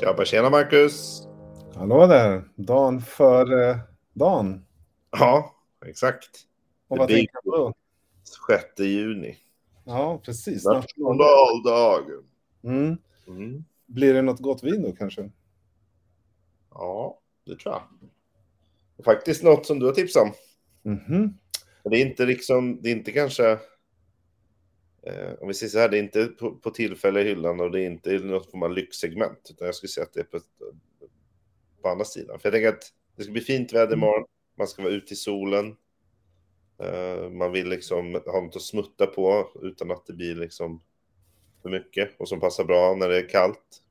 Tjaba, tjena Marcus! Hallå där! Dan för eh, dagen. Ja, exakt. Och vad tänker du på då? 6 juni. Ja, precis. Nationaldagen. Mm. Mm. Blir det något gott vin då kanske? Ja, det tror jag. Faktiskt något som du har tipsat om. Mhm. Men Det är inte liksom, det är inte kanske... Eh, om vi säger så här, det är inte på, på tillfälle i hyllan och det är inte något form av lyxsegment. Utan jag skulle säga att det är på, på andra sidan. För jag tänker att det ska bli fint väder imorgon. Man ska vara ute i solen. Eh, man vill liksom ha något att smutta på utan att det blir liksom för mycket. Och som passar bra när det är kallt.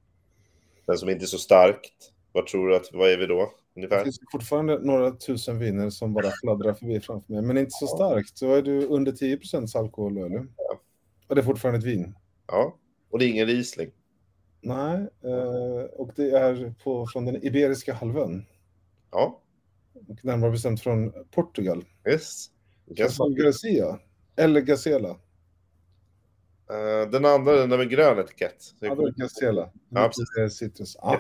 Men som inte är så starkt. Vad tror du att, vad är vi då? Det Ungefär? finns fortfarande några tusen viner som bara fladdrar förbi framför mig. Men inte så starkt. Så är du under 10 procents alkohol eller? Ja. Och det är fortfarande ett vin? Ja. Och det är ingen Riesling. Nej. Eh, och det är på, från den Iberiska halvön. Ja, Och närmare bestämt från Portugal. yes. Casal Garcia. Eller Gacela. Eh, den andra, den där med grön etikett. Ja, det är Gacela. Ja, citrus. Ja.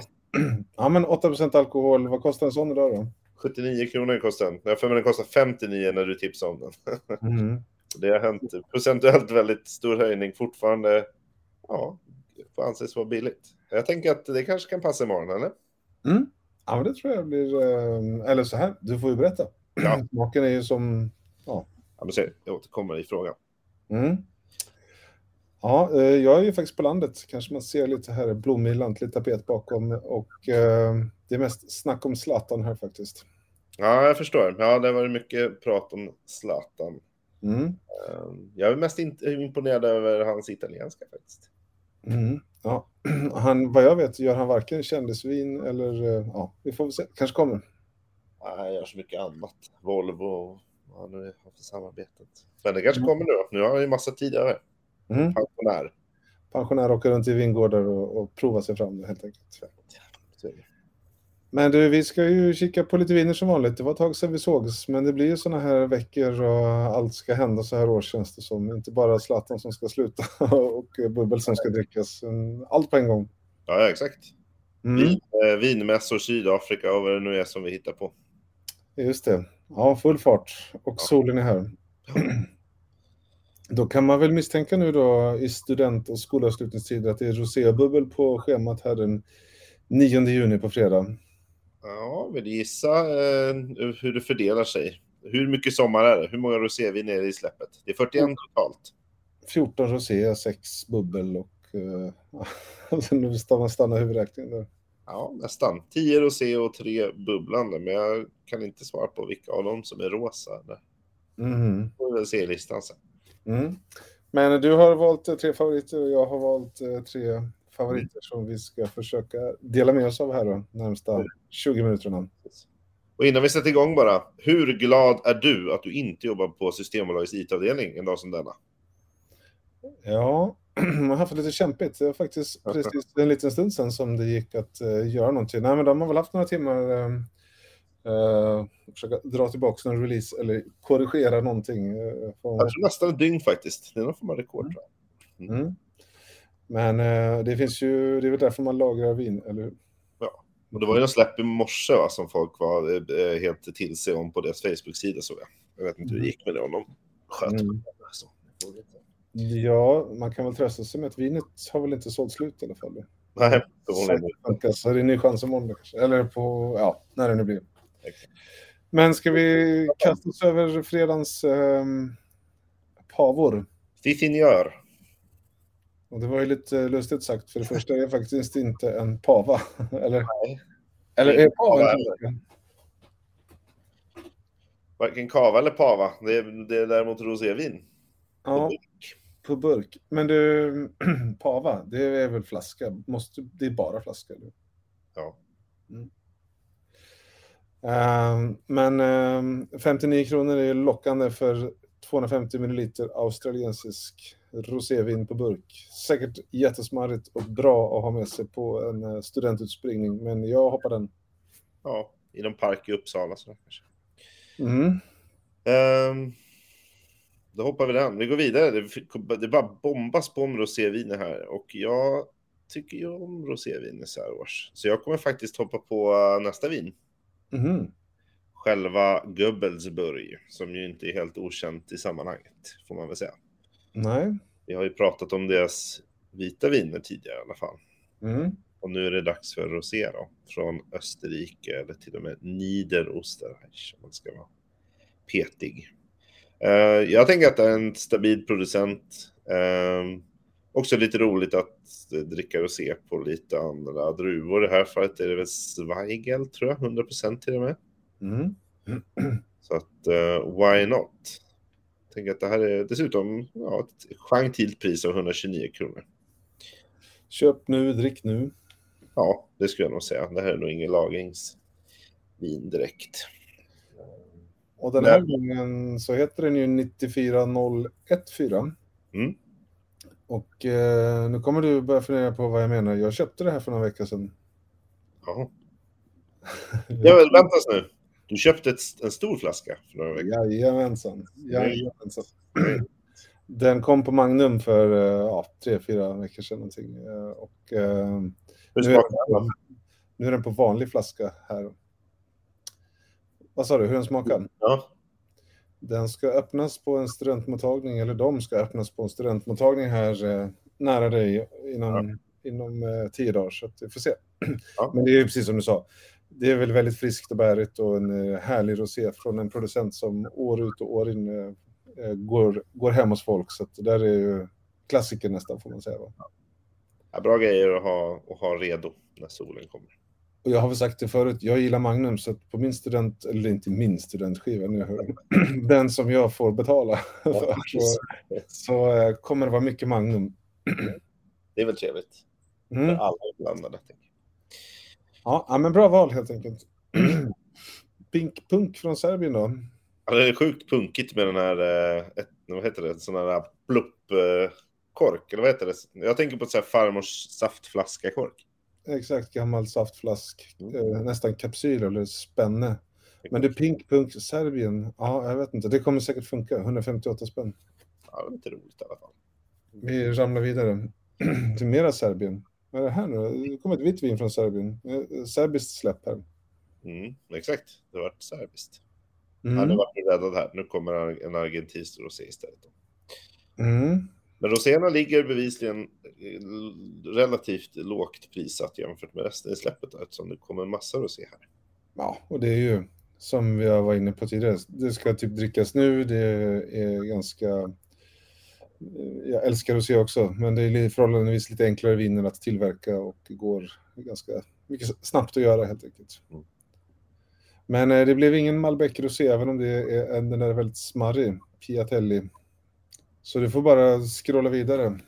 ja, men 8 procent alkohol. Vad kostar en sån idag då? 79 kronor kostar den. Jag för mig den kostar 59 när du tipsade om den. Mm. Det har hänt procentuellt väldigt stor höjning fortfarande. Ja, får anses vara billigt. Jag tänker att det kanske kan passa imorgon, eller? Mm. Ja, men det tror jag blir... eh, Eller så här, du får ju berätta. Ja. Smaken är ju som... Ja, men se, jag återkommer i frågan. Mm. Ja, eh, jag är ju faktiskt på landet. Kanske man ser lite här blommig lantlig tapet bakom. Och eh, det är mest snack om Zlatan här faktiskt. Ja, jag förstår. Ja, det har varit mycket prat om Zlatan. Mm. Eh, Jag är mest imponerad över hans italienska faktiskt. Mm. Ja. Han, vad jag vet gör han varken kändisvin eller... eh, Ja, vi får väl se. Kanske kommer. Ja, Han gör så mycket annat. Volvo och vad han nu har för samarbetet. Men det kanske Mm. kommer nu. Nu har han ju massa tid över. Mm. Pensionär. Pensionär åker runt i vingårdar och, och provar sig fram helt enkelt. Är det. Men du, vi ska ju kika på lite viner som vanligt. Det var ett tag sedan vi sågs, men det blir ju såna här veckor och allt ska hända så här år känns det som. Inte bara Zlatan som ska sluta och bubbel som ska drickas. Allt på en gång. Ja, ja, exakt. Mm, Vin, eh, vinmässor, Sydafrika och vad det nu är som vi hittar på. just det. Ja, full fart. Och Ja. solen är här. Då kan man väl misstänka nu då i student och skolavslutningstider att det är rosébubbel på schemat här den 9 juni på fredag. Ja, vill gissa eh, hur det fördelar sig? Hur mycket sommar är det? Hur många rosévin är det i släppet? Det är 41 totalt. 14 rosé, 6 bubbel och... Uh, alltså nu ska man stanna huvudräkningen där. Ja, nästan. 10 rosé och 3 bubblande, men jag kan inte svara på vilka av dem som är rosa. Det Mhm. får vi väl se i listan sen. Mm. Men du har valt eh, tre favoriter och jag har valt eh, tre favoriter som vi ska försöka dela med oss av här då, närmsta 20 minuterna. Och innan vi sätter igång bara, hur glad är du att du inte jobbar på Systembolagets IT-avdelning en dag som denna? Ja, man har haft lite kämpigt. Det var faktiskt precis en liten stund sedan som det gick att uh, göra någonting. Nej, men de har väl haft några timmar uh, uh, försöka dra tillbaka någon release eller korrigera någonting. Uh, från... Jag tror nästan ett dygn faktiskt. Det är någon form av rekord. jag. mm. Men uh, det finns ju, det är väl därför man lagrar vin, eller hur? Och det var ju en släpp i morse va, som folk var eh, helt till sig om på deras Facebook-sida såg jag. Jag vet inte hur det gick med det om de sköt Mm. Så. Ja, man kan väl trösta sig med att vinet har väl inte sålt slut i alla fall. Nej. Funkas, Så det är en ny chans imorgon kanske. Eller på, ja, när det nu blir. Exakt. Men ska vi kasta oss över fredagens ehm, pavor? Si, signor. Och det var ju lite lustigt sagt, för det första är jag faktiskt inte en pava. Eller, Nej. eller är Pava kanske? Varken kava eller pava. Det är, det är däremot rosévin. Ja, på burk. Men du, pava, det är väl flaska? Måste, det är bara flaska? Eller? Ja. Ehm, men ehm, 59 kronor är lockande för 250 milliliter australiensisk rosévin på burk. Säkert jättesmarrigt och bra att ha med sig på en eh, studentutspringning, men jag hoppar den. ja, i någon park i Uppsala. Så kanske. Mm. Ehm, då hoppar vi den. Vi går vidare. Det, det bara bombas på med roséviner här. Och jag tycker ju om rosévin så här års. Så jag kommer faktiskt hoppa på nästa vin. Mhm. Själva Göbbelsburg, som ju inte är helt okänt i sammanhanget, får man väl säga. Nej. Vi har ju pratat om deras vita viner tidigare i alla fall. Mm. Och nu är det dags för rosé då, från Österrike eller till och med Niederösterreich om man ska vara petig. Eh, jag tänker att det är en stabil producent. Eh, också lite roligt att dricka rosé på lite andra druvor. I det här fallet är det väl Zweigel tror jag, 100% till och med. Mm. Så att eh, why not? Tänker att det här är dessutom ja, ett gentilt pris av 129 kronor. Köp nu, drick nu. Ja, det skulle jag nog säga. Det här är nog ingen lagringsvin direkt. Och den här gången så heter den ju 94014. Mm. Och eh, nu kommer du börja fundera på vad jag menar. Jag köpte det här för några veckor sedan. Ja. Ja, men vänta nu. Du köpte ett, en stor flaska för några veckor Jajamensan. Jajamensan. Den kom på Magnum för eh, ja, tre, fyra veckor sedan någonting. Eh, Och eh, Hur nu, är den? nu är den på vanlig flaska här. Vad sa du, hur den smakar? Ja. Den ska öppnas på en studentmottagning, eller de ska öppnas på en studentmottagning här eh, nära dig inom, inom eh, tio dagar. Så att vi får se. Ja. Men det är ju precis som du sa. Det är väl väldigt friskt och bärigt och en eh, härlig rosé från en producent som år ut och år in eh, eh, går, går hem hos folk. Så det där är ju klassiker nästan får man säga. Va? Ja, bra grejer att ha, att ha redo när solen kommer. Och jag har väl sagt det förut, jag gillar Magnum så att på min student, eller inte min studentskiva, nu den som jag får betala för, så, så kommer det vara mycket Magnum. Det är väl trevligt. För Mm. alla inblandade. Ja, men bra val helt enkelt. Pink Punk från Serbien då? Ja, det är sjukt punkigt med den här, eh, vad heter det, sån här plupp-kork, eller vad heter det? Jag tänker på så här farmors saftflaska-kork. Exakt, gammal saftflask, eh, nästan kapsyl eller spänne. Men det är Pink Punk Serbien, ja, jag vet inte, det kommer säkert funka, 158 spänn. Ja, det är lite roligt i alla fall. Vi ramlar vidare till mera Serbien. Vad är det här nu? Det kommer ett vitt vin från Serbien. Eh, Serbiskt släpp här. Mm, exakt, det varit serbiskt. Mm. Nu vart du räddad här. Nu kommer en argentinsk rosé istället. Då. Mm. Men roséerna ligger bevisligen eh, relativt lågt prissatt jämfört med resten i släppet då, eftersom det kommer en massa rosé här. Ja, och det är ju som vi varit inne på tidigare. Det ska typ drickas nu. Det är ganska... Jag älskar rosé också, men det är förhållandevis lite enklare viner att tillverka och går ganska mycket snabbt att göra helt enkelt. Mm. Men eh, det blev ingen Malbec rosé, även om det är, den är väldigt smarrig, Piatelli. Så du får bara scrolla vidare.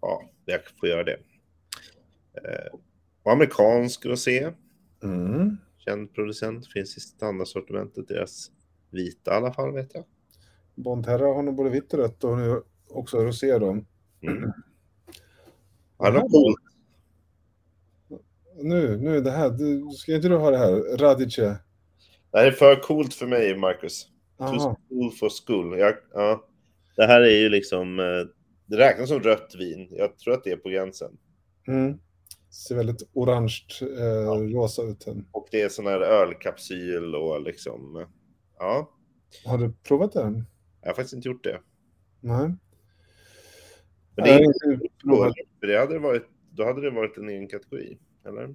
Ja, jag får göra det. Eh, amerikansk rosé, Mm. känd producent, finns i standardsortimentet. Deras vita i alla fall vet jag. Bonterra har nog både vitt och rött och nu också rosé då. Mm. Ja, coolt. Nu, nu det här, du, ska inte du ha det här? Radice. Det här är för coolt för mig, Marcus. Too Aha. cool for school. Jag, ja. Det här är ju liksom, eh, det räknas som rött vin. Jag tror att det är på gränsen. Mm. Ser väldigt orange, eh, rosa ut. här. Och det är sån här ölkapsyl och liksom, ja. Har du provat den? Jag har faktiskt inte gjort det. Nej. Men det är inte det hade varit, då hade det varit en egen kategori, eller?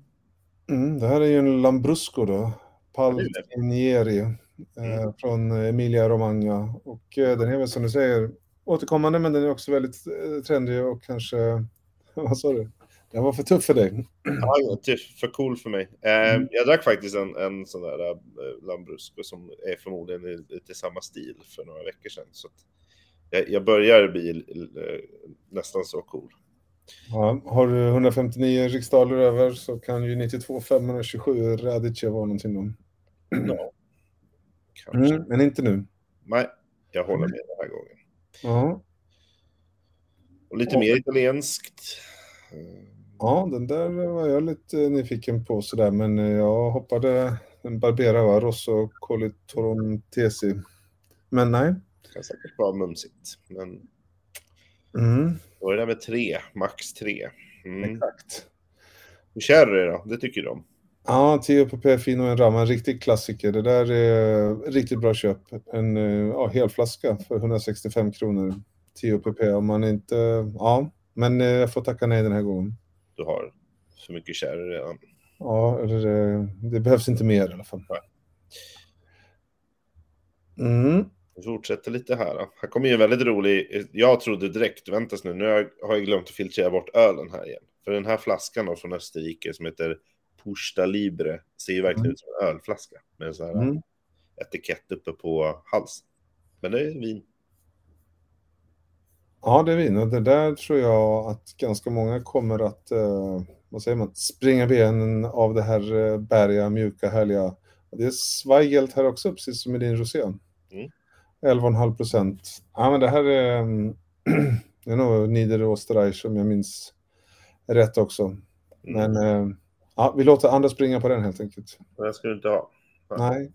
Mm, det här är ju en Lambrusco då. Paltinieri eh, Mm. från Emilia Romagna. Och eh, den är väl som du säger återkommande, men den är också väldigt eh, trendig och kanske, vad sa du? Den var för tuff för dig. Ja, för cool för mig. Eh, Jag drack faktiskt en, en sån där eh, Lambrusco som är förmodligen i lite samma stil för några veckor sedan. Så att jag, jag börjar bli eh, nästan så cool. Ja, har du 159 riksdaler över så kan ju 92 527 Radice vara någonting då. Ja, kanske. Mm, men inte nu. Nej, jag håller med den här gången. Ja. Och lite mer italienskt. Ja, den där var jag lite nyfiken på sådär, men eh, jag hoppade en Barbera, va? Rosso Colitorontesi. Men nej. Kan säkert vara mumsigt. Men Mm. då är det med tre, max tre. Mm. Exakt. Sherry då? Det tycker de. Ja, 10 pp Fino en Rama, en riktig klassiker. Det där är riktigt bra köp. En eh, ja, hel flaska för 165 kronor. 10 pp om man inte... Ja, men eh, jag får tacka nej den här gången. Du har för mycket sherry redan. Ja, eller, eh, det behövs inte mer i alla fall. Mm. Vi fortsätter lite här. Här kommer ju en väldigt rolig. Jag trodde direkt, väntas nu, nu har jag, glömt att filtrera bort ölen här igen. För den här flaskan då från Österrike som heter Pusta Libre ser ju verkligen Mm. ut som en ölflaska med en sån här Mm. etikett uppe på halsen. Men det är vin. Ja, det är vin och det där tror jag att ganska många kommer att, eh, vad säger man, springa benen av det här eh, bäriga, mjuka, härliga. Det är Zweigelt här också, precis som i din rosé. Mm. 11,5 procent. Ja, men det här är, mm, det är nog Niederösterreich om jag minns rätt också. Mm. Men eh, ja, vi låter andra springa på den helt enkelt. Här ska du inte ha. Nej.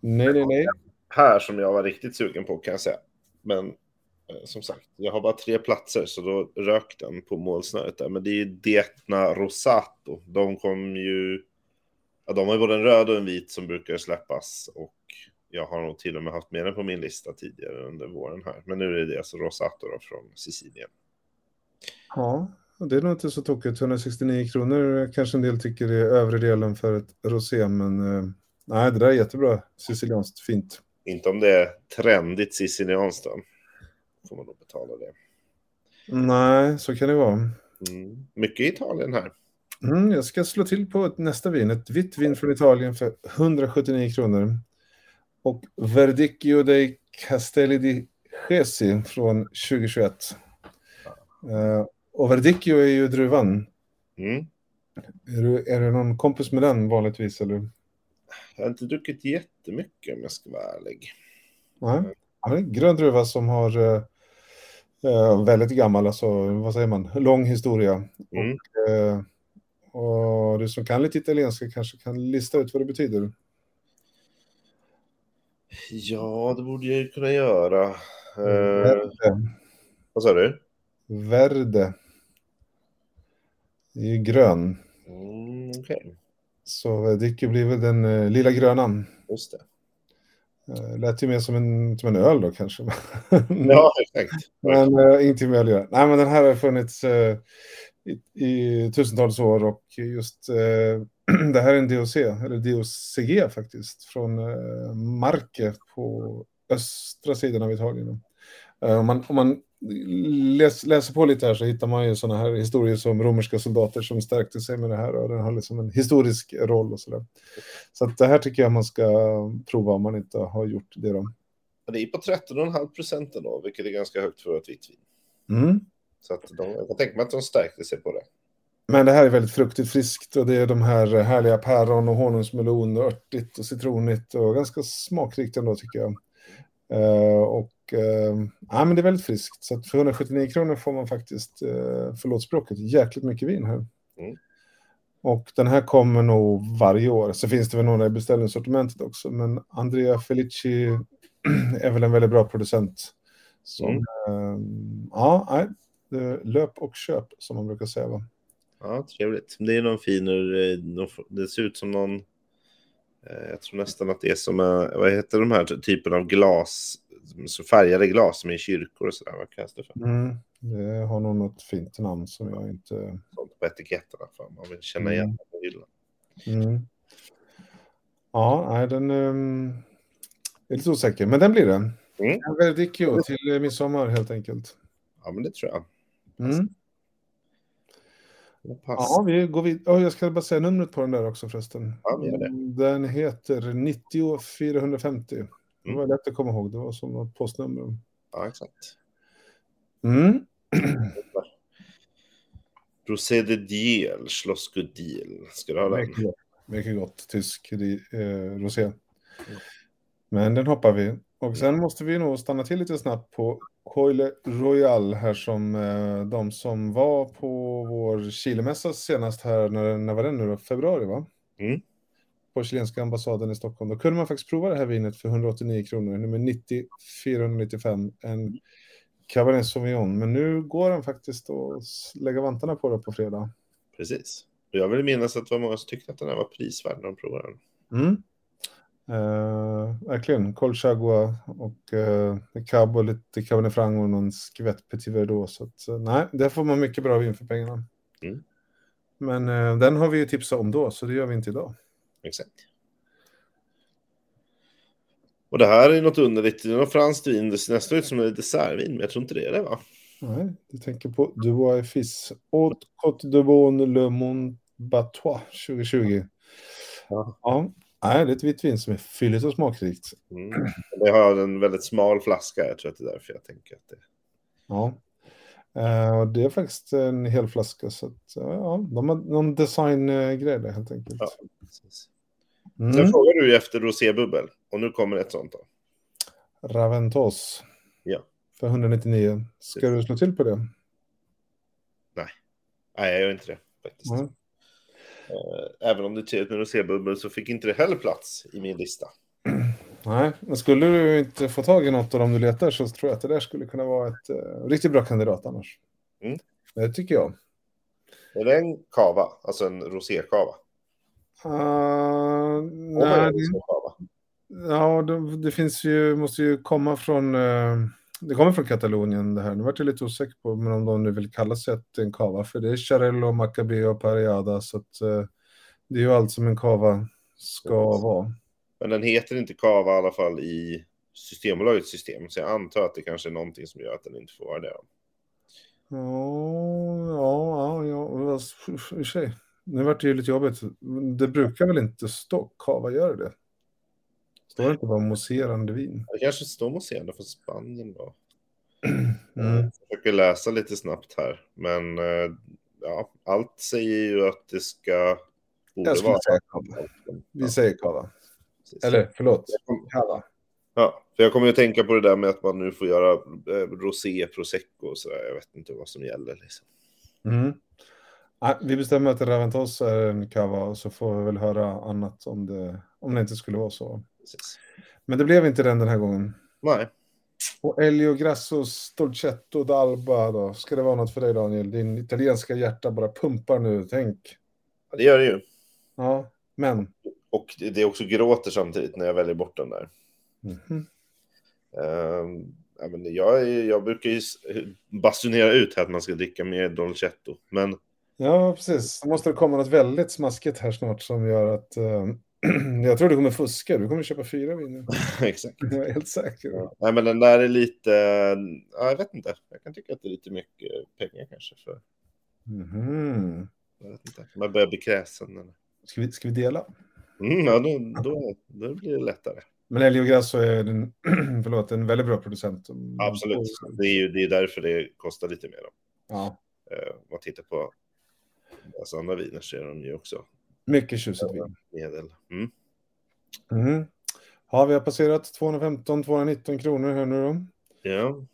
Nej, nej, nej. Här som jag var riktigt sugen på kan jag säga. Men eh, som sagt, jag har bara tre platser så då rök den på målsnöret där. Men det är ju Dietna Rosato. De kom ju... Ja, de har ju både en röd och en vit som brukar släppas. Och jag har nog till och med haft med den på min lista tidigare under våren här. Men nu är det alltså Rosato då från Sicilien. Ja, det är nog inte så tokigt. 169 kronor kanske en del tycker är övre delen för ett rosé, men eh, nej, det där är jättebra. Sicilianskt fint. Inte om det är trendigt sicilianskt då. Får man då betala det. Nej, så kan det vara. Mm. Mycket Italien här. Mm, jag ska slå till på nästa vin, ett vitt vin från Italien för 179 kronor. Och Verdicchio dei Castelli di Gesi från 2021. Eh, och Verdicchio är ju druvan. Mm. Är du, är du någon kompis med den vanligtvis? Eller? Jag har inte druckit jättemycket om jag ska vara ärlig. Nej. Det är en grön druva som har eh, väldigt gammal, alltså vad säger man, lång historia. Mm. Eh, och du som kan lite italienska kanske kan lista ut vad det betyder. Ja, det borde jag ju kunna göra. Eh, Verde. vad sa du? Verde. Det är ju grön. Mm, Okej, Så Dicky blir väl den eh, lilla gröna. just det. Eh, lät ju mer som en, som en öl då kanske. Ja, exakt. Men eh, inte med att göra. Nej, men den här har funnits eh, i, i tusentals år och just eh, det här är en DOC, eller DOCG faktiskt, från eh, Marke på östra sidan av Italien. Eh, om, man, om man läs, läser på lite här så hittar man ju sådana här historier som romerska soldater som stärkte sig med det här och den har liksom en historisk roll och sådär. Så att det här tycker jag man ska prova om man inte har gjort det då. Det är på 13,5 procent då, vilket är ganska högt för ett vitt vin. Mm. Så att de, jag tänka mig att de stärkte sig på det. Men det här är väldigt fruktigt friskt och det är de här härliga päron och honungsmelon och örtigt och citronigt och ganska smakrikt ändå tycker jag. Eh, och eh, ja, men det är väldigt friskt. Så för 179 kronor får man faktiskt, eh, förlåt språket, jäkligt mycket vin här. Mm. Och den här kommer nog varje år. Så finns det väl några i beställningssortimentet också. Men Andrea Felici är väl en väldigt bra producent. Som, Mm. ja, nej, löp och köp som man brukar säga. Va? Ja, trevligt. Det är någon fin, eh, det ser ut som någon, eh, jag tror nästan att det är som, eh, vad heter de här typen av glas, så färgade glas som är i kyrkor och sådär, vad kallas det för? Mm. Det har nog något fint namn som jag inte... Sånt på etiketterna för man vill känna igen Mm. på hyllan. Mm. Ja, nej, den um, är lite osäker, men den blir det. Mm. En Verdicchio till midsommar helt enkelt. Ja, men det tror jag. Mm. Det passar. Ja, vi går vid... oh, jag ska bara säga numret på den där också förresten. Ja, vi gör det. Den heter 90 450. Det Mm. var lätt att komma ihåg, det var som något postnummer. Ja, exakt. Mm. Rosé de Diel, Schlossgudil. Ska du ha den? Mycket mycket gott tysk eh, rosé. Men den hoppar vi. Och sen måste vi nog stanna till lite snabbt på Coile Royal här som eh, de som var på vår Chilemässa senast här, när, när var den nu då? Februari va? Mm. På chilenska ambassaden i Stockholm. Då kunde man faktiskt prova det här vinet för 189 kronor, nummer 90 495. En Cabernet Sauvignon. Men nu går den faktiskt att lägga vantarna på det på fredag. Precis. Jag vill minnas att det var många som tyckte att den här var prisvärd när de provade den. Mm. Uh, verkligen. Colchagua och uh, Cabo, lite Cabernet Franc och någon skvätt Petit Verdot. Så att, uh, nej, där får man mycket bra vin för pengarna. Mm. Men uh, den har vi ju tipsat om då, så det gör vi inte idag. Exakt. Och det här är något underligt. Det är något franskt vin. Det ser nästan ut som ett dessertvin, men jag tror inte det är det, va? Nej, du tänker på Dubois Fils. Haute Côte de Beaune Le Mont Batois 2020. Ja. ja. Nej, det är ett vitt vin som är fylligt och smakrikt. Mm. Det har en väldigt smal flaska. Jag tror att det är därför jag tänker att det... Ja. Uh, det är faktiskt en hel flaska. Så att, uh, ja, de har någon designgrej där helt enkelt. Ja, precis. Mm. Sen frågar du ju efter rosébubbel. Och nu kommer ett sånt då. Raventos. Ja. För 199. Ska du slå till på det? Nej, jag gör inte det faktiskt. Mm. Eh, Även om det är trevligt med rosébubbel så fick inte det heller plats i min lista. Nej, men skulle du inte få tag i något av dem du letar så tror jag att det där skulle kunna vara ett uh, riktigt bra kandidat annars. Mm. Det tycker jag. Är det en kava? Alltså en rosékava? Uh, nej, ja, det, det finns ju, måste ju komma från, uh, det kommer från Katalonien det här. Nu vart jag lite osäker på men om de nu vill kalla sig att det är en kava, för det är Charello, Macabeo och Pariada, så att uh, det är ju allt som en kava ska Precis. vara. Men den heter inte kava i alla fall i Systembolagets system. Så jag antar att det kanske är någonting som gör att den inte får vara det. Ja, ja, ja, ja. i och för sig. Nu vart det ju lite jobbigt. Det brukar väl inte stå kava, gör det? Står det inte bara mousserande vin? Det kanske står mousserande från Spanien då. Mm. Jag försöker läsa lite snabbt här. Men eh, ja, allt säger ju att det ska... Borde Jag skulle vara. säga kava. Vi säger kava. Precis. Eller förlåt, kava. Ja, för jag kommer ju att tänka på det där med att man nu får göra eh, rosé, prosecco och sådär. Jag vet inte vad som gäller liksom. Mm. Nej, vi bestämmer att Raventos är en kava och så får vi väl höra annat om det, om det inte skulle vara så. Precis. Men det blev inte den den här gången. Nej, Och Elio Grassos Dolcetto d'Alba då? Ska det vara något för dig Daniel? Din italienska hjärta bara pumpar nu, tänk. ja, det gör det ju. Ja, men. Och det det också gråter samtidigt när jag väljer bort den där. Mhm. Ehm, ja, men jag, är- jag brukar ju basunera ut här att man ska dricka mer Dolcetto. Men Ja, precis. Då måste det komma något väldigt smaskigt här snart som gör att... eh, jag tror du kommer fuska. Du kommer köpa fyra viner. exakt. Jag är helt säker. Ja. Nej, men den där är lite... Ja, jag vet inte. Jag kan tycka att det är lite mycket pengar kanske. För, Mhm. jag vet inte. Man börjar bli kräsen. Eller? Ska, vi, ska vi dela? Mm, ja, då, då, då blir det lättare. Men Elio Grasso är en, förlåt, en väldigt bra producent. Absolut. Det är ju det är därför det kostar lite mer. Då. Ja, Eh, om man tittar på alltså andra viner så är de ju också mycket tjusigt vin. medel. Mm. Mm. Ja, vi har passerat 215-219 kronor här nu då. Ja,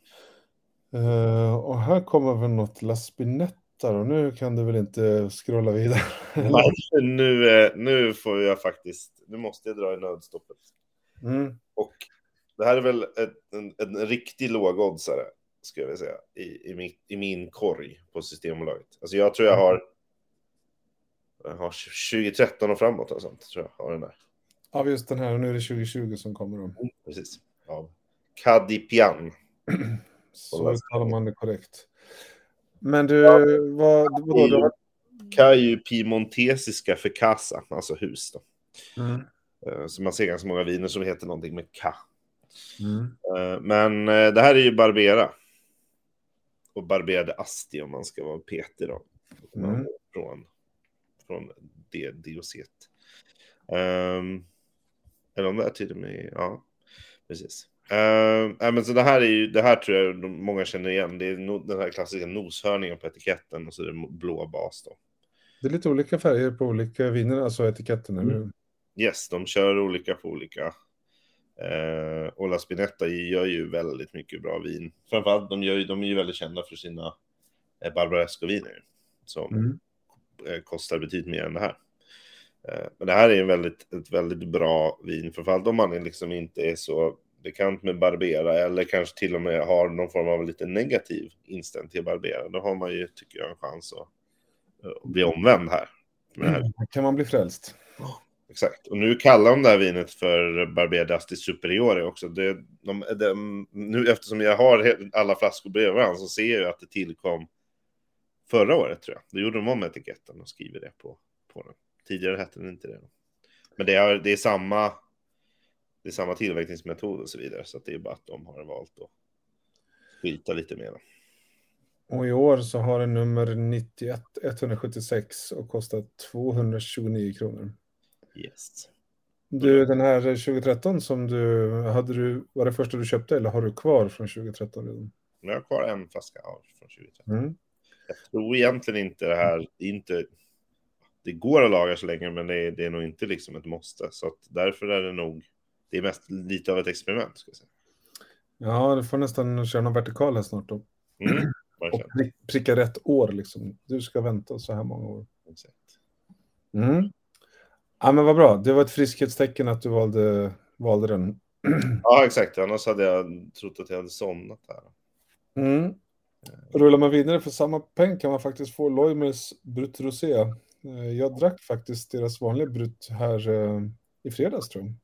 Eh, och här kommer väl något La Spinetta då. Nu kan du väl inte scrolla vidare? Nej, nu, eh, nu får jag faktiskt, nu måste jag dra i nödstoppet. Mm. Och det här är väl ett, en, en riktig lågoddsare, skulle jag vilja säga, i, i, min, i min korg på Systembolaget. Alltså jag tror jag har, har 2013 och framåt och sånt, tror jag har den där. Av just den här, och nu är det 2020 som kommer då. Precis. Av Cadipian. Så uttalar man det korrekt. Men du, vad, vadå? Du har... Caju Piemontesiska för Casa, alltså hus då. Mm. Eh, Så man ser ganska många viner som heter någonting med K. Mm. Eh, Men eh, det här är ju Barbera. Och Barberade Asti om man ska vara petig då. Mm. Från, från det dioset. Um, eller om det är till och med, ja, precis. Uh, men så det här är ju, det här tror jag många känner igen. Det är no, den här klassiska noshörningen på etiketten och så är det blå bas då. Det är lite olika färger på olika viner, alltså etiketten. eller hur? Yes, de kör olika på olika. Eh, och La Spinetta gör ju väldigt mycket bra vin. Framförallt, de, gör ju, de är ju väldigt kända för sina eh, Barbaresco-viner. Som Mm. Eh, kostar betydligt mer än det här. Eh, men det här är en väldigt, ett väldigt bra vin. Framförallt om man liksom inte är så bekant med Barbera eller kanske till och med har någon form av lite negativ inställning till Barbera, då har man ju, tycker jag, en chans att, att bli omvänd här. Mm. Kan man bli frälst? Exakt. Och nu kallar de det här vinet för Barbera d'Asti Superiore också. Det, de, de, nu eftersom jag har alla flaskor bredvid varandra så ser jag att det tillkom förra året tror jag. Då gjorde de om etiketten och skriver det på, på den. Tidigare hette den inte det. Men det är, det är samma det är samma tillverkningsmetod och så vidare. Så det är bara att de har valt att skylta lite mer. Och i år så har den nummer 91 176 och kostar 229 kronor. Yes. Du, den här 2013 som du hade du, var det första du köpte eller har du kvar från 2013 redan? Jag har kvar en flaska från 2013. Mm. Jag tror egentligen inte det här, inte, det går att laga så länge men det är, det är nog inte liksom ett måste. Så att därför är det nog det är mest lite av ett experiment. Ska jag säga. Ja, du får nästan köra någon vertikal här snart då. Mm, och pricka rätt år liksom. Du ska vänta så här många år. Exakt. Mm. Ja, men vad bra. Det var ett friskhetstecken att du valde, valde den. Ja, exakt. Annars hade jag trott att jag hade somnat här. Mm. Rullar man vidare för samma peng kan man faktiskt få Loimers Brut Rosé. Eh, jag drack faktiskt deras vanliga Brut här eh, i fredags tror jag.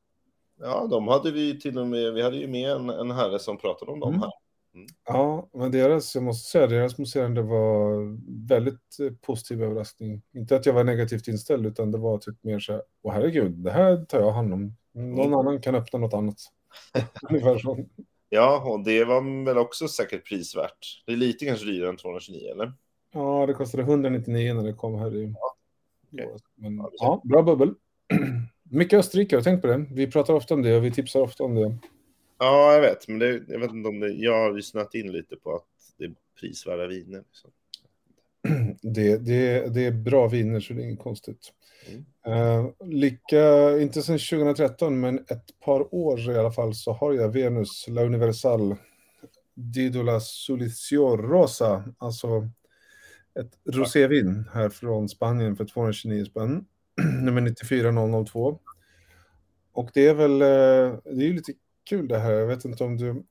Ja, de hade vi till och med, vi hade ju med en, en herre som pratade om dem mm. här. Mm. Ja, men deras, jag måste säga, deras mousserande var väldigt eh, positiv överraskning. Inte att jag var negativt inställd, utan det var typ mer så här, åh herregud, det här tar jag hand om. Någon mm. annan kan öppna något annat. Ungefär så. Ja, och det var väl också säkert prisvärt. Det är lite kanske dyrare än 229, eller? Ja, det kostade 199 när det kom här i... Ja, okay. Men, ja bra bubbel. Mycket Österrike, har tänkt på det? Vi pratar ofta om det och vi tipsar ofta om det. Ja, jag vet, men det, jag vet inte om det. Jag har lyssnat in lite på att det är prisvärda viner. Liksom. Det, det, det är bra viner, så det är inget konstigt. Mm. Uh, lika, inte sedan 2013, men ett par år i alla fall, så har jag Venus La Universal Didola Sulicio Rosa, alltså ett rosévin här från Spanien för 229 spänn. nummer 94002. Och det är väl, eh, det är ju lite kul det här, jag vet inte om du,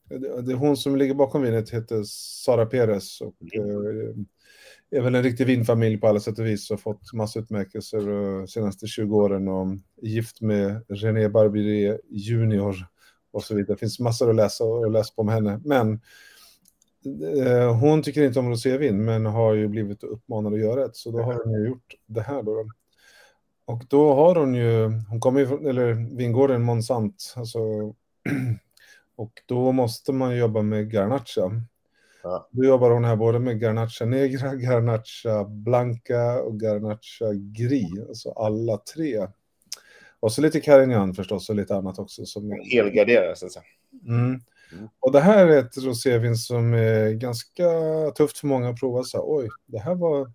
det är hon som ligger bakom vinet heter Sara Perez och mm är väl en riktig vinfamilj på alla sätt och vis och fått massa utmärkelser de senaste 20 åren och gift med René Barbier junior och så vidare. Det finns massor att läsa och läsa på om henne, men eh, hon tycker inte om rosévin men har ju blivit uppmanad att göra det, så då har hon ju gjort det här då. Och då har hon ju, hon kommer ju från, eller vingården Monsant, alltså, och då måste man jobba med Garnacha. Ja. Då jobbar hon här både med Garnacha Negra, Garnacha Blanca och Garnacha Gris, alltså alla tre. Och så lite Carignan förstås och lite annat också. Som... Helgarderar så att säga. Mm. Mm. Och det här är ett rosévin som är ganska tufft för många att prova. Så här, Oj, det här var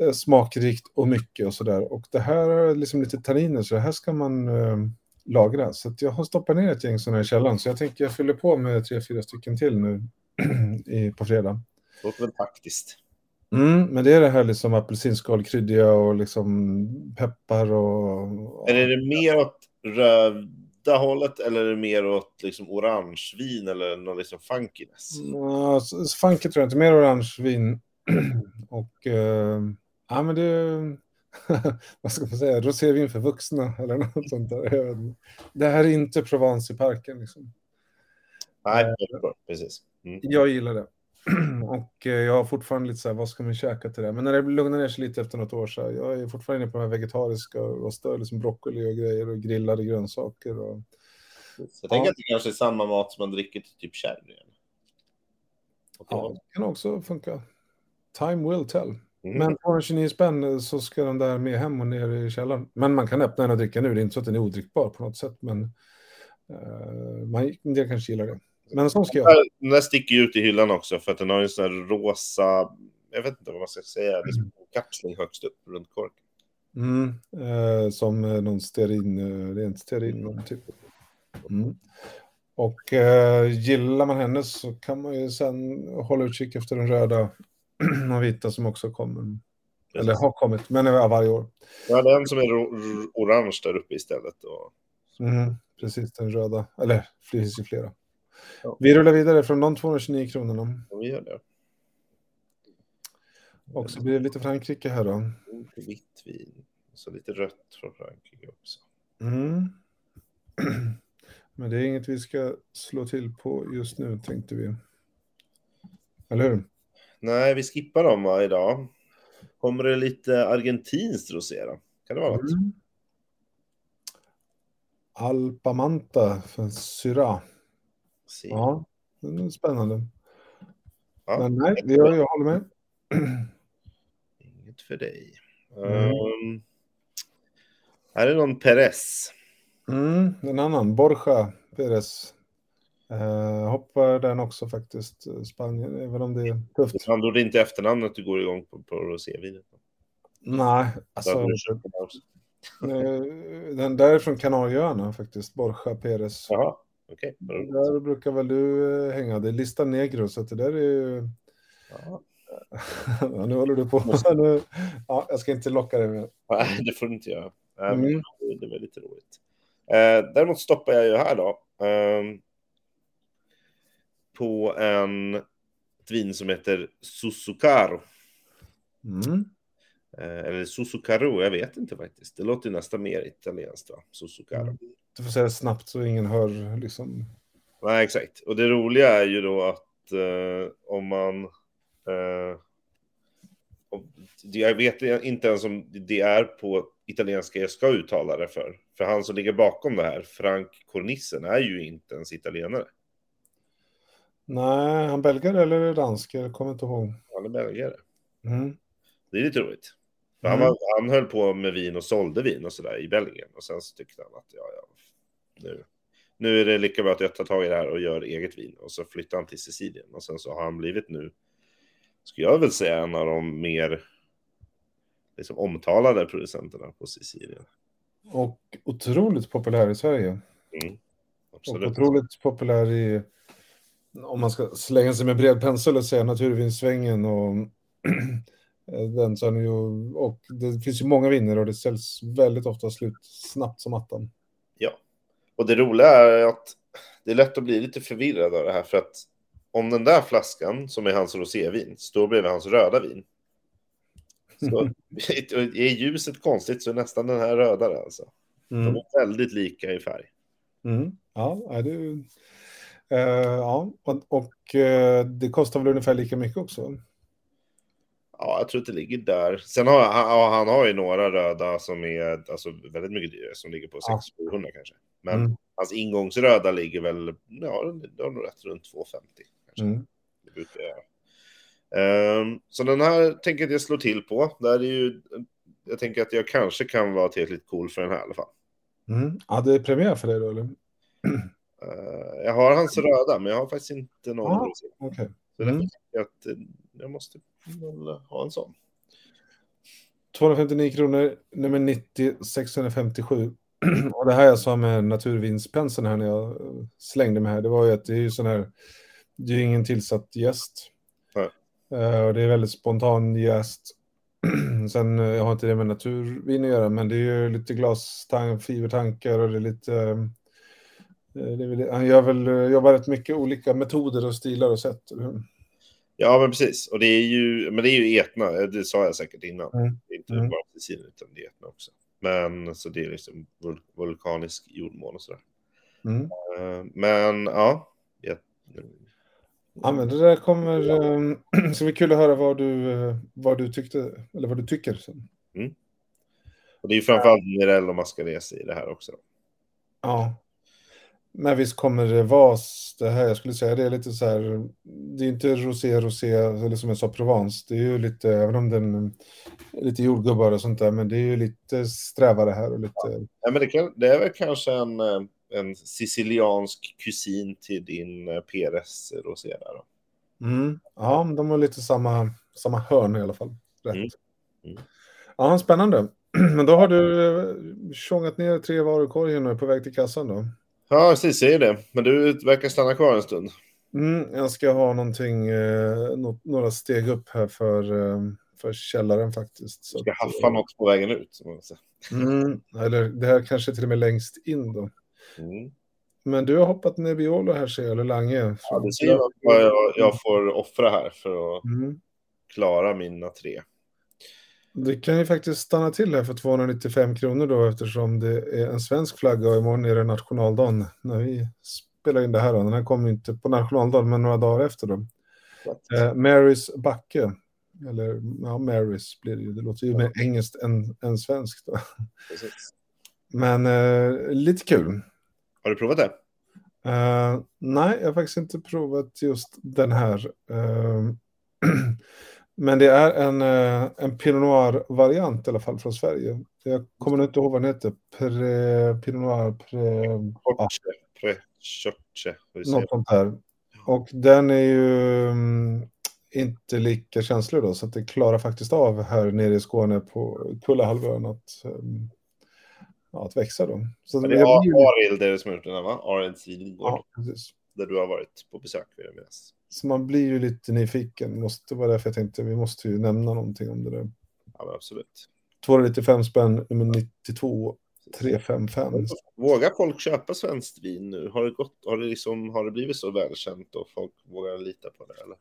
Eh, smakrikt och mycket och sådär. Och det här är liksom lite tanniner, så det här ska man eh, lagra. Så jag har stoppat ner ett gäng sådana i källaren, så jag tänker jag fyller på med tre, fyra stycken till nu i, på fredag. Det låter väl praktiskt. Mm, men det är det här liksom apelsinskalkryddiga och liksom peppar och... Är det mer åt röda hållet eller är det mer åt liksom orangevin eller någon liksom funkiness? Ja, funky tror jag inte, mer orangevin. och eh, Ja, men det... vad ska man säga? Rosévin för vuxna eller något sånt där. Det här är inte Provence i parken. Liksom. Nej, eh, precis. Mm. Jag gillar det. och eh, jag har fortfarande lite så här, vad ska man käka till det? Men när det lugnar ner sig lite efter något år så här, jag är fortfarande inne på de här vegetariska rostar liksom broccoli och grejer och grillade grönsaker. Och... Så jag tänker att det kanske är samma mat som man dricker till typ sherry. Ja, det kan också funka. Time will tell. Mm. Men för 29 spänn så ska den där med hem och ner i källaren. Men man kan öppna den och dricka nu. Det är inte så att den är odrickbar på något sätt. Men uh, man, en del kanske gillar det. Men så ska jag. Den där sticker ju ut i hyllan också för att den har en sån här rosa, jag vet inte vad man ska säga, liksom kapsling högst upp runt korken. Mm, eh, som någon stearin, eh, rent stearin någon typ. Mm. Och eh, gillar man henne så kan man ju sen hålla utkik efter den röda och vita som också kommer. Eller har kommit, men är varje år. Ja, den som är orange där uppe istället. Och Mm, precis, den röda. Eller, det finns ju flera. Ja. Vi rullar vidare från de 229 kronorna. Om vi gör det. Och så blir det lite Frankrike här då. Lite vitt vin. Så lite rött från Frankrike också. Mm. Men det är inget vi ska slå till på just nu, tänkte vi. Eller hur? Nej, vi skippar dem va, idag. Kommer det lite argentinskt rosé då? Kan det vara något? Mm. Alpamanta för Syra. Se. Ja, den är spännande. Ja, Men nej, jag, jag håller med. Inget för dig. Mm. Um, här är någon Perez. Mm, en annan, Borja Perez. Eh, hoppar den också faktiskt, Spanien, även om det är tufft. Han det inte efternamnet du går igång på, på rosévinet. Nej, alltså, eh, den där är från Kanarieöarna faktiskt, Borja Perez. Jaha, okej. Okay. Där brukar väl du eh, hänga, det är Lista Negro, så det där är ju... Ja. Nu håller du på. Nu, ja, jag ska inte locka dig med. Nej, det får du inte göra. Mm. Det är väldigt roligt. Eh, däremot stoppar jag ju här då. ehm, på en ett vin som heter Susukaro. Mm. Eh, eller Susukaro, jag vet inte faktiskt. Det låter nästan mer italienskt va? Susukaro. Mm. Du får säga snabbt så ingen hör liksom. Nej, exakt. Och det roliga är ju då att eh, om man... Eh, om, jag vet inte ens om det är på italienska jag ska uttala det för. För han som ligger bakom det här, Frank Cornissen, är ju inte ens italienare. Nej, han belgare eller dansk? Jag kommer inte ihåg. Han är belgare. Mm. Det Det är lite roligt. Mm. han, var, han höll på med vin och sålde vin och sådär i Belgien. Och sen så tyckte han att ja, ja, nu, nu är det lika bra att jag tar tag i det här och gör eget vin. Och så flyttade han till Sicilien. Och sen så har han blivit nu, skulle jag väl säga, en av de mer liksom, omtalade producenterna på Sicilien. Och otroligt populär i Sverige. Mm. Och otroligt populär i, om man ska slänga sig med bred pensel och säga naturvinsvängen och den så är den ju, och det finns ju många viner och det säljs väldigt ofta slut snabbt som attan. Ja. Och det roliga är att det är lätt att bli lite förvirrad av det här. För att om den där flaskan, som är hans rosévin, står bredvid hans röda vin. Så är ljuset konstigt så är nästan den här rödare alltså. De Mm. är väldigt lika i färg. Mm. Ja, det, eh, ja, och, och eh, det kostar väl ungefär lika mycket också? Ja, jag tror att det ligger där. Sen har han, han har ju några röda som är alltså, väldigt mycket dyrare, som ligger på Ja. 600 kanske. Men Mm. hans ingångsröda ligger väl, ja, det har nog rätt runt 250. Kanske. Mm. Det brukar jag. Ehm, så den här tänker jag att jag slår till på. Där är ju, jag tänker att jag kanske kan vara tillräckligt cool för den här i alla fall. Mm. Ja, det är premiär för dig då, eller? Ehm, jag har hans röda, men jag har faktiskt inte någon. Rosé. Okej. Så Mm. jag att eh, jag måste väl ha en sån. 259 kronor, nummer 90, 657. Och det här jag sa med naturvinspenseln här när jag eh, slängde mig här, det var ju att det är ju sån här, det är ju ingen tillsatt. Nej. Eh, och det är väldigt spontan jäst. Sen, eh, jag har inte det med naturvin att göra, men det är ju lite glastank, fibertankar och det är lite... eh, det är väl, han gör väl, jobbar rätt mycket olika metoder och stilar och sätt. eller hur? Ja, men precis. Och det är ju, men det är ju Etna, det sa jag säkert innan. Mm. Det är inte Mm. bara Sicilien, utan det är Etna också. Men så det är liksom vul vulkanisk jordmån och sådär. Mm. Eh, men ja. Jag, Ja, men det där kommer... Um, ska bli kul att höra vad du, eh, vad du tyckte, eller vad du tycker. sen. och det är ju framförallt Mirel och Mascarese i det här också. Ja. Men visst kommer det vara det här, jag skulle säga det är lite så här, det är inte rosé, rosé, eller som jag sa, Provence. Det är ju lite, även om den lite jordgubbar och sånt där, men det är ju lite strävare här och lite... Ja, men det, kan, det är väl kanske en, en siciliansk kusin till din eh, Peres rosé där då. Mm. Ja, de har lite samma, samma hörn i alla fall. Rätt. Mm. Mm. Ja, spännande. Men då har du eh, tjongat ner tre varor i korgen och är på väg till kassan då? Ja, precis, säger det. Men du verkar stanna kvar en stund. Mm, jag ska ha någonting, eh, nå- några steg upp här för, eh, för källaren faktiskt. Så ska att, haffa något på vägen ut. Mm, eller det här kanske till och med längst in då. Mm. Men du har hoppat Nebbiolo här ser jag, eller Lange. Ja, det ser vad jag, jag får offra här för att Mm. klara mina tre. Det kan ju faktiskt stanna till här för 295 kronor då eftersom det är en svensk flagga och imorgon är det nationaldagen när vi spelar in det här. Då. Den här kommer inte på nationaldagen men några dagar efter då. Eh, Marys backe. Eller ja, Marys blir det ju. Det låter ju mer engelskt än, än svenskt. Men eh, lite kul. Har du provat det? Eh, nej, jag har faktiskt inte provat just den här. Men det är en, eh, en Pinot Noir-variant i alla fall från Sverige. Jag kommer inte ihåg vad den heter. Pre, Pinot Noir, pre, Prechoche. hur säger något sånt där. Och den är ju mm, inte lika känslig då, så att det klarar faktiskt av här nere i Skåne på Kullahalvön att, um, ja, att växa då. Så det är jag blir Arild det är här, va? Arild Sidgård, ja, precis. där du har varit på besök vill jag minnas. Så man blir ju lite nyfiken. Måste vara därför jag tänkte vi måste ju nämna någonting om det där. Ja, absolut. 295 spänn, nummer 92, 355. Vågar folk köpa svenskt vin nu? Har det, gått, har det, liksom, har det blivit så välkänt och folk vågar lita på det? Eller?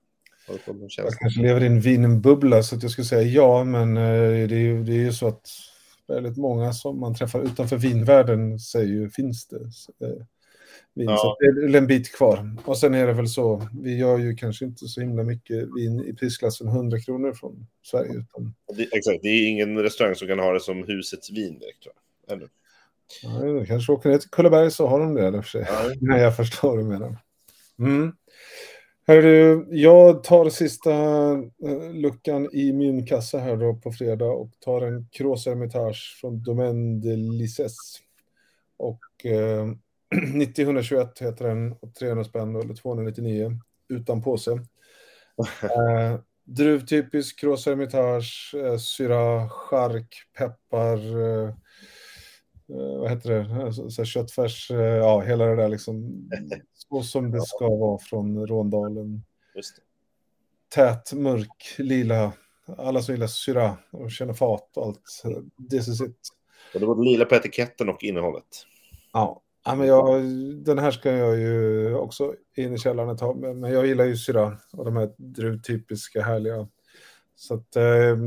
Jag kanske lever i en vinbubbla så att jag skulle säga ja, men eh, det är ju, det är ju så att väldigt många som man träffar utanför vinvärlden säger ju finns det eh, vin. Ja. Så det är en bit kvar. Och sen är det väl så, vi gör ju kanske inte så himla mycket vin i prisklassen 100 kronor från Sverige. Utan, Det, exakt, det är ingen restaurang som kan ha det som husets vin direkt. tror jag. Eller? ja, kanske åker ner till Kullaberg så har de det i och för sig. Ja. Nej, jag förstår vad du menar. Mm. Hörru, jag tar sista eh, luckan i min kassa här då på fredag och tar en Cross Hermitage från Domaine de Lisses. Och eh, 90-121 heter den, och 300 spänn eller 299 utan påse. Eh, druvtypisk Cross Hermitage, eh, syra, chark, peppar, eh, eh, vad heter det, så, så här köttfärs, eh, ja hela det där liksom. Så som det ska vara från Råndalen. Just det. Tät, mörk, lila, alla som gillar syra och känner fat och allt. This is it. Och det var lila på etiketten och innehållet. Ja, ja men jag, den här ska jag ju också in i källaren ett tag, men jag gillar ju syra och de här druvtypiska härliga. Så att eh,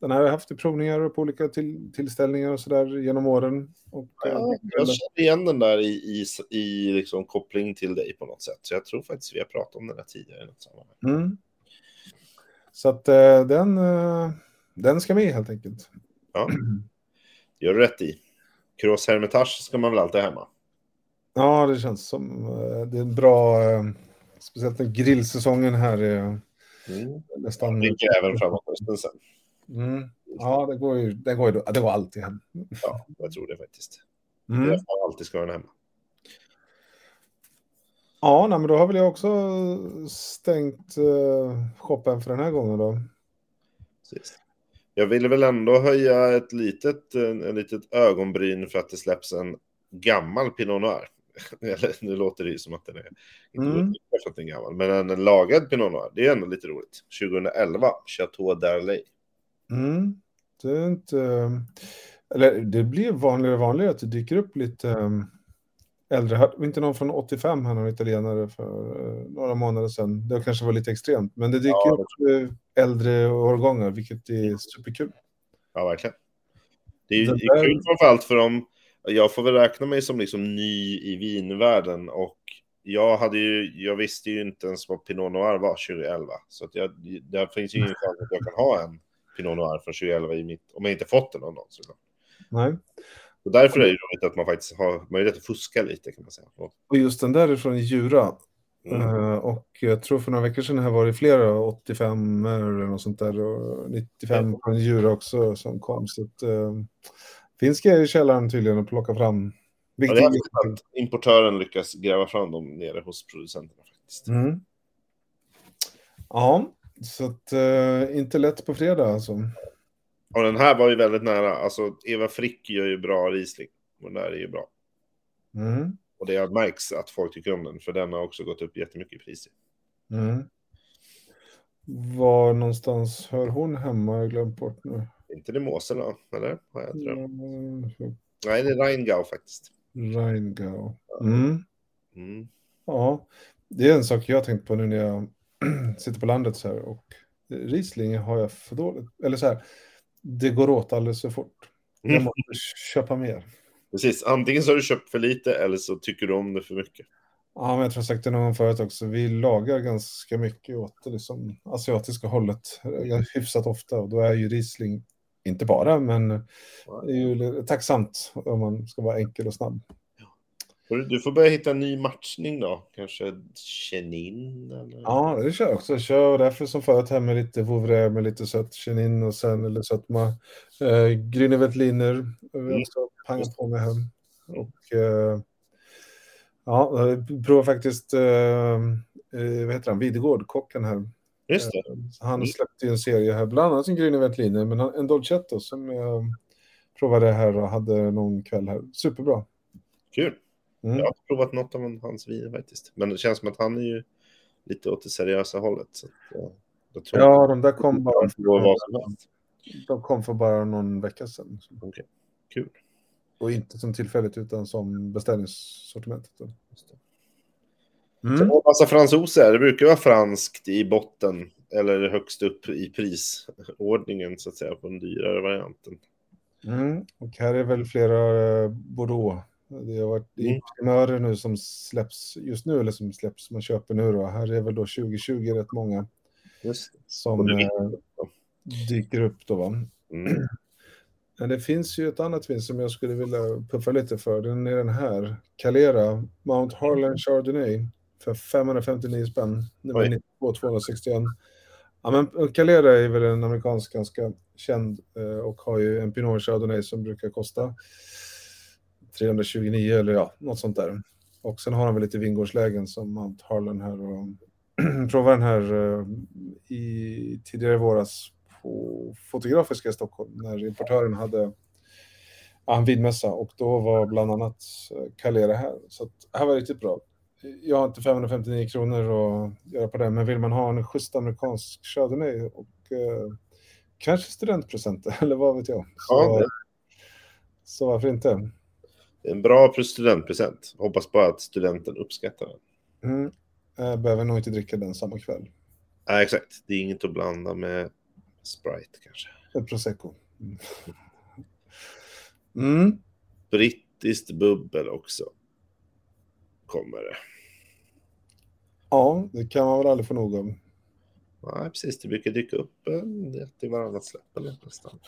den här har jag haft i provningar på olika till, tillställningar och sådär genom åren. Och, eh, Ja, jag känner igen den där i, i, i liksom koppling till dig på något sätt. Så jag tror faktiskt vi har pratat om den här tidigare i något sammanhang. mm. Så att eh, den, eh, den ska med helt enkelt. Ja. Gör du rätt i. Cross Hermitage ska man väl alltid hemma. Ja, det känns som eh, det är en bra, eh, speciellt när grillsäsongen här är Mm. nästan... Dricker även framåt hösten sen. Mm. Ja, det går ju det går, ju, det går alltid hem. Ja, jag tror det faktiskt. Det är Mm. därför man alltid ska den hemma. Ja, nej, men då har väl jag också stängt uh, shoppen för den här gången då. Precis. Jag ville väl ändå höja ett litet, en, en litet ögonbryn för att det släpps en gammal Pinot Noir. Nu låter det ju som att den är inte Mm. gammal, men en, lagad Pinot Noir, det är ändå lite roligt. 2011, Chateau d'Arlay. Mm. Det är inte... Eller det blir vanligare och vanligare att det dyker upp lite um, äldre. Hade inte någon från 85 här, någon italienare för eh, några månader sedan. Det kanske var lite extremt, men det dyker Ja, upp eh, äldre årgångar, vilket är superkul. Ja, verkligen. Det är det är där- kul framförallt för dem. Jag får väl räkna mig som liksom ny i vinvärlden och jag hade ju, jag visste ju inte ens vad Pinot Noir var 2011. Så att jag, det finns ju ingen chans att jag kan ha en Pinot Noir från 2011 i mitt, om jag inte fått den av någon såklart. Nej. Och därför är det roligt att man faktiskt har möjlighet att fuska lite kan man säga. Och, just den där är från Djura. mm, Eh, och jag tror för några veckor sedan här var det flera 85 eller något sånt där och 95 från Djura också som kom. Så att, uh, finns grejer i källaren tydligen att plocka fram. ja, det är att importören lyckas gräva fram dem nere hos producenterna faktiskt. mm. Ja, så att eh, inte lätt på fredag alltså. Och den här var ju väldigt nära. Alltså Eva Frick gör ju bra Riesling. Och den där är ju bra. Mm. Och det märks att folk tycker om den, för den har också gått upp jättemycket i pris. Mm. Var någonstans hör hon hemma? Jag glömt bort nu. Inte det Mosel, va? eller? Har jag drömt? Mm. Nej, det är Rheingau faktiskt. Rheingau. Mm. Mm. Ja, det är en sak jag har tänkt på nu när jag sitter på landet så här och Riesling har jag för dåligt, eller så här, det går åt alldeles för fort. Jag Mm. måste köpa mer. Precis, antingen så har du köpt för lite eller så tycker du om det för mycket. Ja, men jag tror jag sagt det någon gång förut också. Vi lagar ganska mycket åt det liksom, asiatiska hållet eh, hyfsat ofta och då är ju Riesling, inte bara, men det är ju tacksamt om man ska vara enkel och snabb. Du- får börja hitta en ny matchning då. Kanske Chenin eller? Ja, det kör jag också. Jag kör därför som förut här med lite Vouvray med lite sött chenin och sen eller sötma. Eh, Grüne Veltliner har vi Mm. också pangat på med här. Och eh, ja, jag provar faktiskt, eh, eh, vad heter han, Videgård, kocken här. Just det. Så Han Mm. släppte ju en serie här, bland annat en Grüne Veltliner, men han- en Dolcetto som jag provade här och hade någon kväll här. Superbra. Kul. Mm. Jag har provat något av hans viner faktiskt. Men det känns som att han är ju lite åt det seriösa hållet. Så ja, jag tror Ja, de där kom bara, helst. de kom för bara någon vecka sedan. Okej, kul. Och inte som tillfälligt utan som beställningssortimentet. då. Mm. Så massa fransoser, det brukar vara franskt i botten eller högst upp i prisordningen så att säga på den dyrare varianten. Mm. Och här är väl flera eh, Bordeaux. Det har varit Mm. primörer nu som släpps just nu, eller som släpps, man köper nu då. Här är väl då 2020 rätt många som eh, dyker upp då va. Mm. Men det finns ju ett annat vin som jag skulle vilja puffa lite för. Den är den här. Calera Mount Harlan Chardonnay för 559 spänn. Nummer Oj. 92 261. Ja, men Calera är väl en amerikansk ganska känd eh, och har ju en Pinot Chardonnay som brukar kosta 329 eller ja, något sånt där. Och sen har han väl lite vingårdslägen som Mount Harlan här och provade den här eh, i tidigare i våras på Fotografiska i Stockholm när importören hade ja, en vinmässa och då var bland annat eh, Calera här. Så att, här var riktigt bra. Jag har inte 559 kronor att göra på det, men vill man ha en schysst amerikansk Chardonnay och eh, kanske studentpresent eller vad vet jag. Så, Ja, det- så varför inte? En bra studentpresent. Hoppas bara att studenten uppskattar den. Mm. Jag behöver nog inte dricka den samma kväll. Nej, exakt. Det är inget att blanda med Sprite kanske. Ett prosecco. Mm. Mm. Brittiskt bubbel också. Kommer det. Ja, det kan man väl aldrig få nog av. Nej, precis. Det brukar dyka upp en del till varannat släpp eller nästan.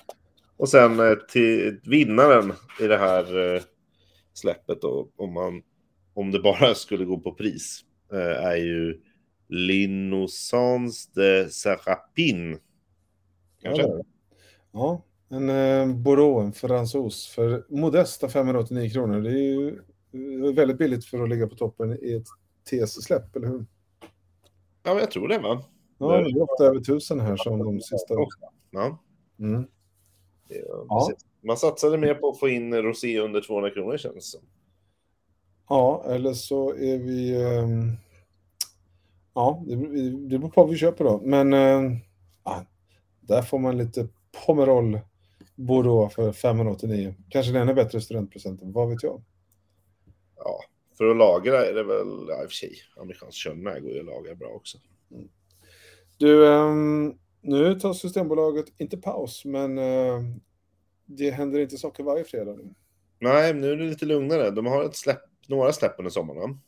Och sen eh, till vinnaren i det här eh, släppet då, om, man, om det bara skulle gå på pris, eh, är ju L'Innocence de Serapin. Kanske? Ja, ja en eh, Bordeaux, en fransos, för modesta 589 kronor. Det är ju väldigt billigt för att ligga på toppen i ett TS-släpp, eller hur? Ja, men jag tror det va? Ja, det är ofta över tusen här som de sista. Ja, Mm. Ja. Man satsade mer på att få in rosé under 200 kronor känns det som. Ja, eller så är vi... ehm, ja, det, det beror på vad vi köper då. Men eh, ja, där får man lite Pomerol Bordeaux för 589. Kanske den är bättre studentpresenten, vad vet jag? Ja, för att lagra är det väl, ja, i och för sig, amerikansk körnär går ju att lagra bra också. Du, ehm, nu tar Systembolaget inte paus, men eh, det händer inte saker varje fredag nu. Nej, nu är det lite lugnare. De har ett släpp, några släpp under sommaren. va?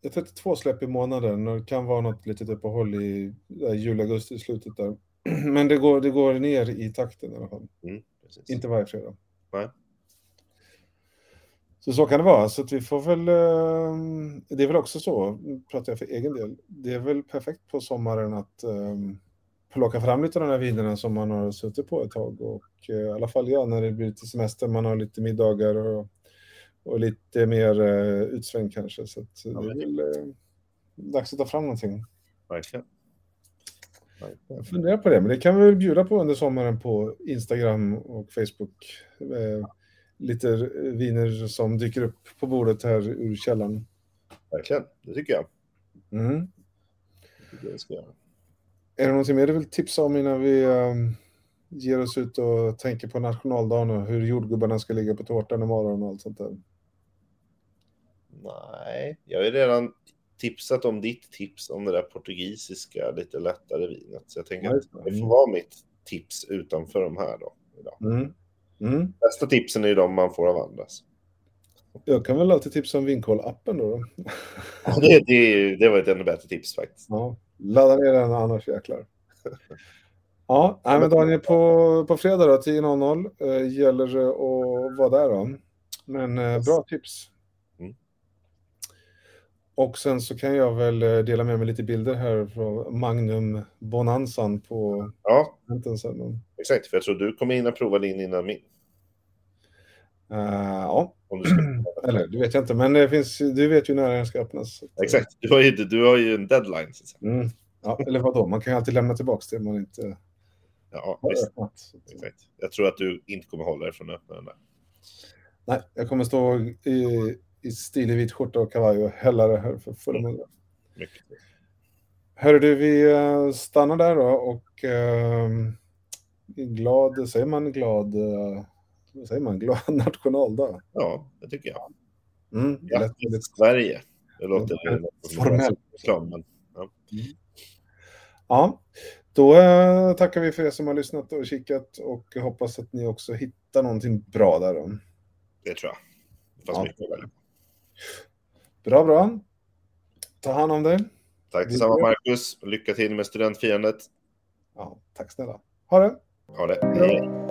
Det är 32 släpp i månaden och det kan vara något litet uppehåll i där, juli, augusti i slutet där. Men det går, det går ner i takten i alla fall. Mm. Inte varje fredag. Nej. Så så kan det vara. Så vi får väl... eh, Det är väl också så, pratar jag för egen del, det är väl perfekt på sommaren att eh, plocka fram lite av de här vinerna som man har suttit på ett tag. Och eh, i alla fall jag, när det blir lite semester, man har lite middagar och, och lite mer uh, utsväng kanske. Så att det är väl eh, dags att ta fram någonting. Verkligen. Jag funderar på det, men det kan vi väl bjuda på under sommaren på Instagram och Facebook. Eh, lite viner som dyker upp på bordet här ur källaren. Verkligen, det tycker jag. Mm. Det jag ska göra. Är det någonting mer du vill tipsa om innan vi, um, ger oss ut och tänker på nationaldagen och hur jordgubbarna ska ligga på tårtan imorgon och allt sånt där. Nej, jag har ju redan tipsat om ditt tips om det där portugisiska lite lättare vinet. Så jag tänker att det. får vara mitt tips utanför de här då. Idag. Mm. Mm. Bästa tipsen är de man får av andras. Jag kan väl alltid tipsa om Vinkoll-appen då. då. Ja, Det, det, det var ett ännu bättre tips faktiskt. Ja, ladda ner den annars jäklar. Ja, nej, men Daniel, på, på fredag då, 10.00 eh, gäller det att vara där då. Men eh, bra tips. Mm. Och sen så kan jag väl eh, dela med mig lite bilder här från Magnum Bonanzan på Ja, exakt. För jag tror du kommer hinna prova din innan min. Eh, ja, Om du ska. eller det vet jag inte, men det finns, du vet ju när den ska öppnas. Exakt. Du har, ju, du har ju en deadline. Så att säga. Mm. Ja, eller vadå, man kan ju alltid lämna tillbaka det man inte Ja, har visst. öppnat. Exakt. Jag tror att du inte kommer hålla dig från att öppna den där. Nej, jag kommer stå i, i stilig vit skjorta och kavaj och hälla det här för fulla muggar. Mycket. Hörru du, vi eh, stannar där då och eh, glad, säger man glad, eh, vad säger man, glad nationaldag? Ja, det tycker jag. Mm, det lät väldigt- Sverige. Det låter Ja, formellt. men Ja, då eh, tackar vi för er som har lyssnat och kikat och hoppas att ni också hittar någonting bra där. Då. det tror jag. Det fanns Ja. mycket. Bra, bra. Ta hand om dig. Tack detsamma Marcus. Lycka till med studentfirandet. Ja, tack snälla. Ha det! Ha det. Ja. Hej.